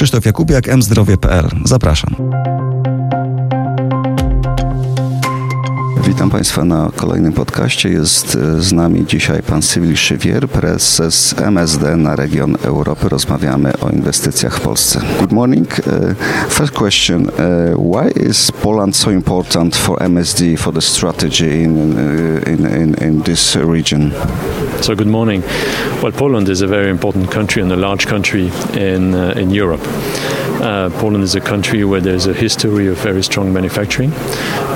Krzysztof Jakubiak, mzdrowie.pl. Zapraszam. Witam Państwa na kolejnym podcaście. Jest e, z nami dzisiaj pan Cyril Szywier, prezes MSD na region Europy. Rozmawiamy o inwestycjach w Polsce. Good morning. Uh, first question. Uh, why is Poland so important for MSD, for the strategy in, in, in, in this region? So good morning. Well, Poland is a very important country and a large country in, uh, in Europe. Uh, Poland is a country where there's a history of very strong manufacturing,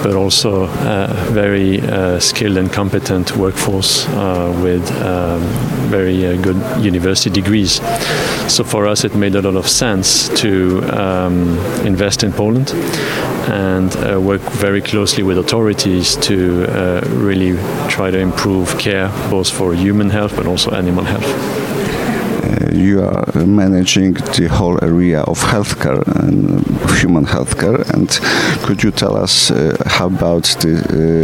but also uh, very uh, skilled and competent workforce uh, with um, very uh, good university degrees. So for us, it made a lot of sense to um, invest in Poland and uh, work very closely with authorities to really try to improve care both for human health but also animal health you are managing the whole area of healthcare and human healthcare. And could you tell us uh, how about the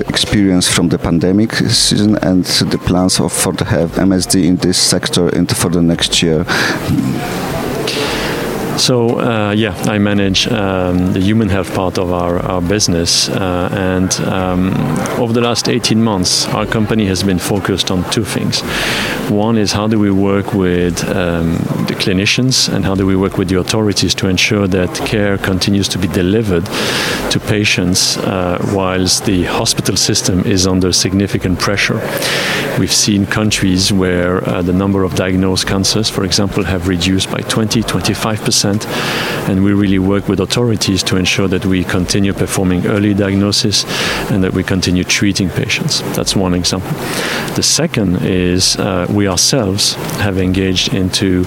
uh, experience from the pandemic season and the plans of, for the have MSD in this sector and for the next year? So uh, yeah, I manage um, the human health part of our, our business, uh, and um, over the last 18 months, our company has been focused on two things. One is how do we work with um, clinicians and how do we work with the authorities to ensure that care continues to be delivered to patients uh, whilst the hospital system is under significant pressure. We've seen countries where uh, the number of diagnosed cancers, for example, have reduced by 20, 25 percent and we really work with authorities to ensure that we continue performing early diagnosis and that we continue treating patients. That's one example. The second is uh, we ourselves have engaged into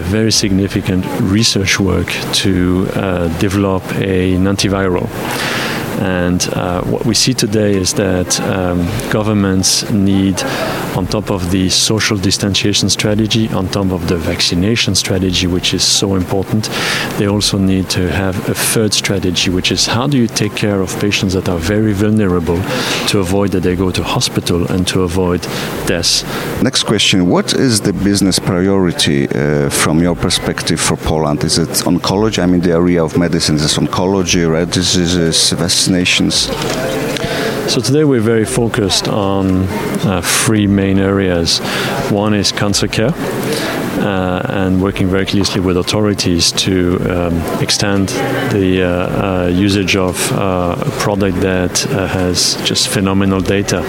very significant research work to uh, develop a, an antiviral. And uh, what we see today is that um, governments need, on top of the social distanciation strategy, on top of the vaccination strategy, which is so important, they also need to have a third strategy, which is how do you take care of patients that are very vulnerable to avoid that they go to hospital and to avoid deaths. Next question What is the business priority uh, from your perspective for Poland? Is it oncology? I mean, the area of medicine is oncology, rare diseases, vaccinations? So today we're very focused on uh, three main areas. One is cancer care and working very closely with authorities to um, extend the uh, uh usage of uh, a product that uh, has just phenomenal data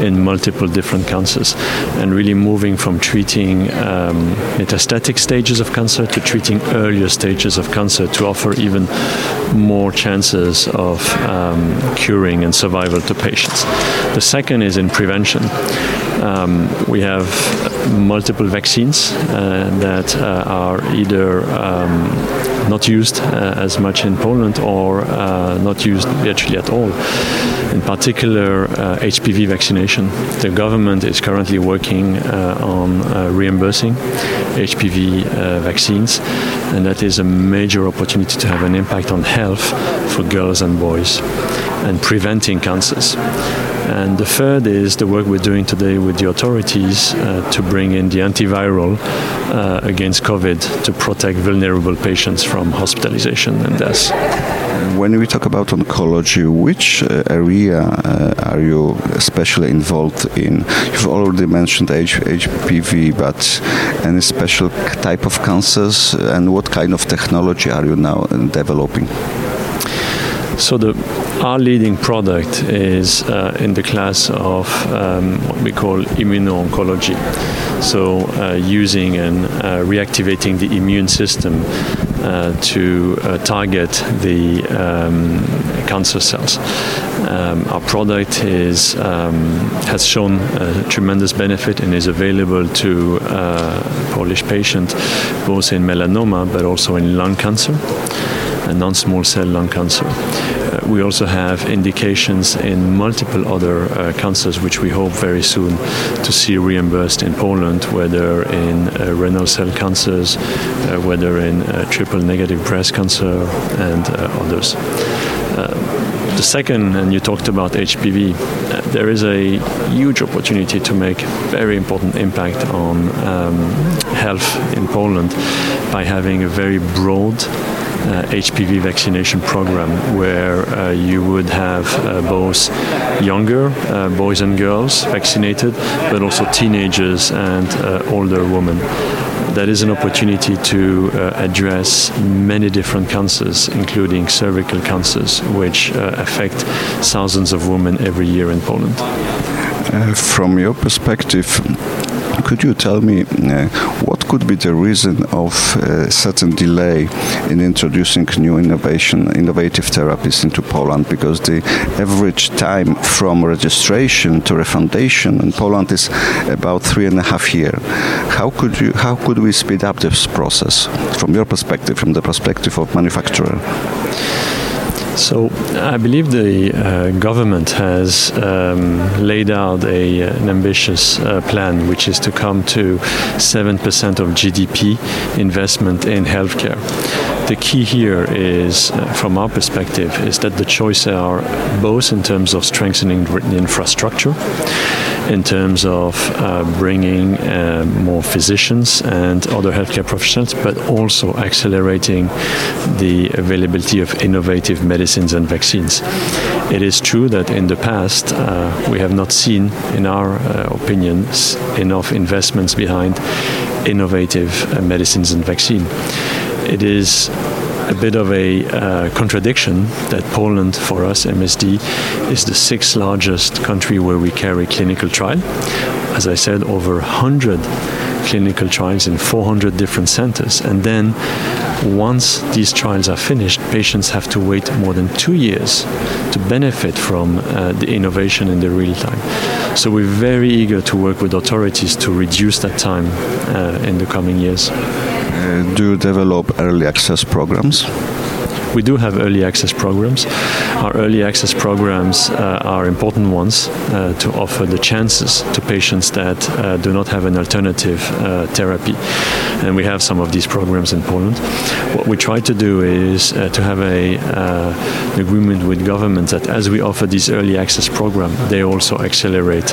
in multiple different cancers and really moving from treating um, metastatic stages of cancer to treating earlier stages of cancer to offer even more chances of um, curing and survival to patients. The second is in prevention. Um, we have multiple vaccines uh, that uh, are either um, not used uh, as much in Poland or not used virtually at all. In particular, HPV vaccination. The government is currently working on reimbursing HPV vaccines, and that is a major opportunity to have an impact on health for girls and boys and preventing cancers. And the third is the work we're doing today with the authorities uh, to bring in the antiviral uh, against COVID to protect vulnerable patients from hospitalization and death. When we talk about oncology, which uh, area uh, are you especially involved in? You've already mentioned H- HPV, but any special type of cancers and what kind of technology are you now developing? So the our leading product is uh, in the class of um, what we call immuno-oncology. So uh, using and uh, reactivating the immune system uh, to uh, target the um, cancer cells. Um, our product is um, has shown tremendous benefit and is available to Polish patients both in melanoma but also in lung cancer and non-small cell lung cancer. Uh, we also have indications in multiple other uh, cancers, which we hope very soon to see reimbursed in Poland, whether in uh, renal cell cancers, uh, whether in uh, triple negative breast cancer, and uh, others. The second, and you talked about HPV, uh, there is a huge opportunity to make very important impact on um, health in Poland by having a very broad uh, HPV vaccination program where uh, you would have uh, both younger uh, boys and girls vaccinated, but also teenagers and uh, older women. That is an opportunity to uh, address many different cancers, including cervical cancers, which affect thousands of women every year in Poland. from your perspective, could you tell me uh, what could be the reason of uh, certain delay in introducing new innovation, innovative therapies into Poland? Because the average time from registration to refundation in Poland is about three and a half years. How could you? How could we speed up this process from your perspective, from the perspective of manufacturer? So I believe the uh, government has um, laid out a, an ambitious uh, plan, which is to come to 7% of GDP investment in healthcare. The key here is, uh, from our perspective, is that the choices are both in terms of strengthening the infrastructure in terms of uh, bringing uh, more physicians and other healthcare professionals, but also accelerating the availability of innovative medicines and vaccines. It is true that in the past uh, we have not seen, in our uh, opinions, enough investments behind innovative uh, medicines and vaccine. It is a bit of a uh, contradiction that Poland, for us, MSD, is the sixth largest country where we carry clinical trial. As I said, over 100 clinical trials in 400 different centers. And then once these trials are finished, patients have to wait more than two years to benefit from uh, the innovation in the real time. So we're very eager to work with authorities to reduce that time uh, in the coming years. Uh, do you develop early access programs? We do have early access programs. Our early access programs uh, are important ones uh, to offer the chances to patients that uh, do not have an alternative uh, therapy. And we have some of these programs in Poland. What we try to do is uh, to have a, an agreement with government that as we offer this early access program, they also accelerate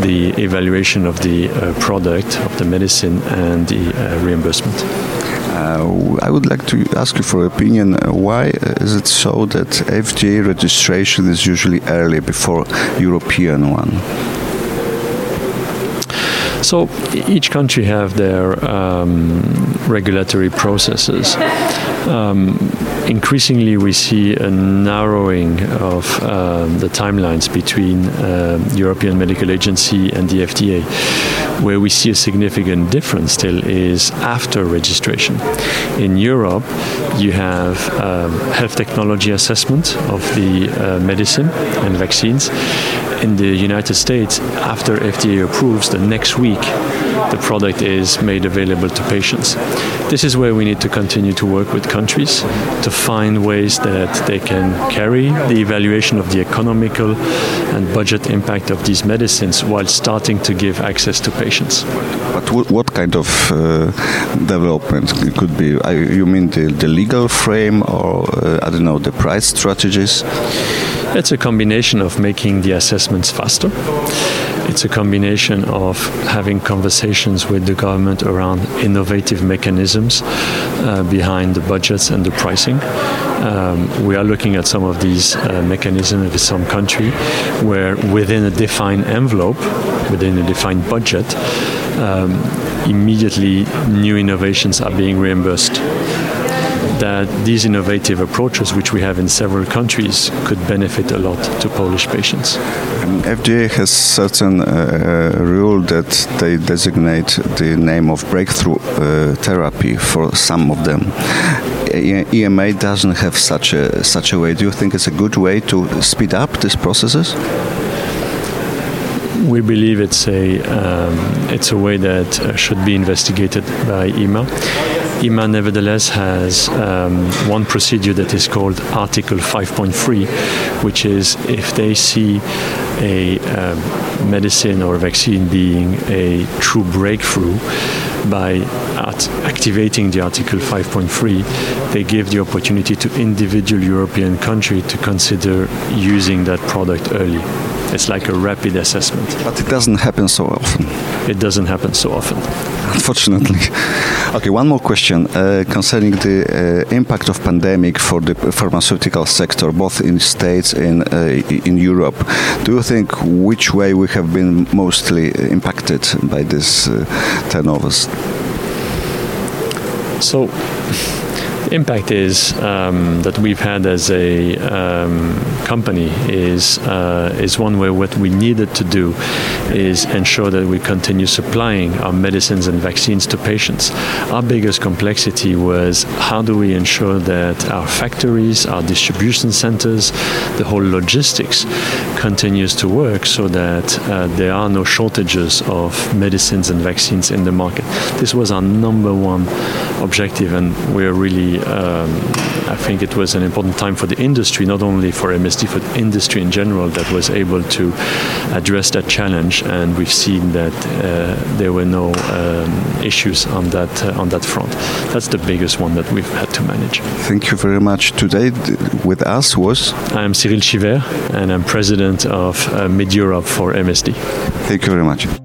the evaluation of the product, of the medicine, and the reimbursement. Uh, I would like to ask you for opinion. Uh, why is it so that FDA registration is usually early before European one? So each country have their um, regulatory processes. Um, increasingly, we see a narrowing of um, the timelines between uh, European Medical Agency and the FDA. Where we see a significant difference still is after registration. In Europe, you have um, health technology assessment of the uh, medicine and vaccines. In the United States, after FDA approves, the next week the product is made available to patients. This is where we need to continue to work with countries to find ways that they can carry the evaluation of the economical and budget impact of these medicines while starting to give access to patients. But what kind of uh, development could be? You mean the, the legal frame or, uh, I don't know, the price strategies? It's a combination of making the assessments faster. It's a combination of having conversations with the government around innovative mechanisms uh, behind the budgets and the pricing. Um, we are looking at some of these uh, mechanisms in some country where within a defined envelope, within a defined budget, um, immediately new innovations are being reimbursed that these innovative approaches, which we have in several countries, could benefit a lot to Polish patients. FDA has certain uh, rule that they designate the name of breakthrough uh, therapy for some of them. EMA doesn't have such a such a way. Do you think it's a good way to speed up these processes? We believe it's a um, it's a way that uh, should be investigated by EMA. EMA nevertheless has um, one procedure that is called Article 5.3, which is if they see a um, medicine or vaccine being a true breakthrough, by at activating the Article 5.3, they give the opportunity to individual European country to consider using that product early. It's like a rapid assessment. But it doesn't happen so often. It doesn't happen so often. Unfortunately. Okay, one more question uh, concerning the uh, impact of pandemic for the pharmaceutical sector, both in States and uh, in Europe. Do you think which way we have been mostly impacted by this uh, turnovers? So impact is um, that we've had as a um, company is uh, is one where what we needed to do is ensure that we continue supplying our medicines and vaccines to patients. Our biggest complexity was how do we ensure that our factories, our distribution centers, the whole logistics continues to work so that uh, there are no shortages of medicines and vaccines in the market. This was our number one objective, and we're really um, I think it was an important time for the industry, not only for MSD, for the industry in general, that was able to address that challenge. And we've seen that uh, there were no um, issues on that uh, on that front. That's the biggest one that we've had to manage. Thank you very much. Today with us was I'm Cyril Schiever, and I'm president of uh, Mid Europe for MSD. Thank you very much.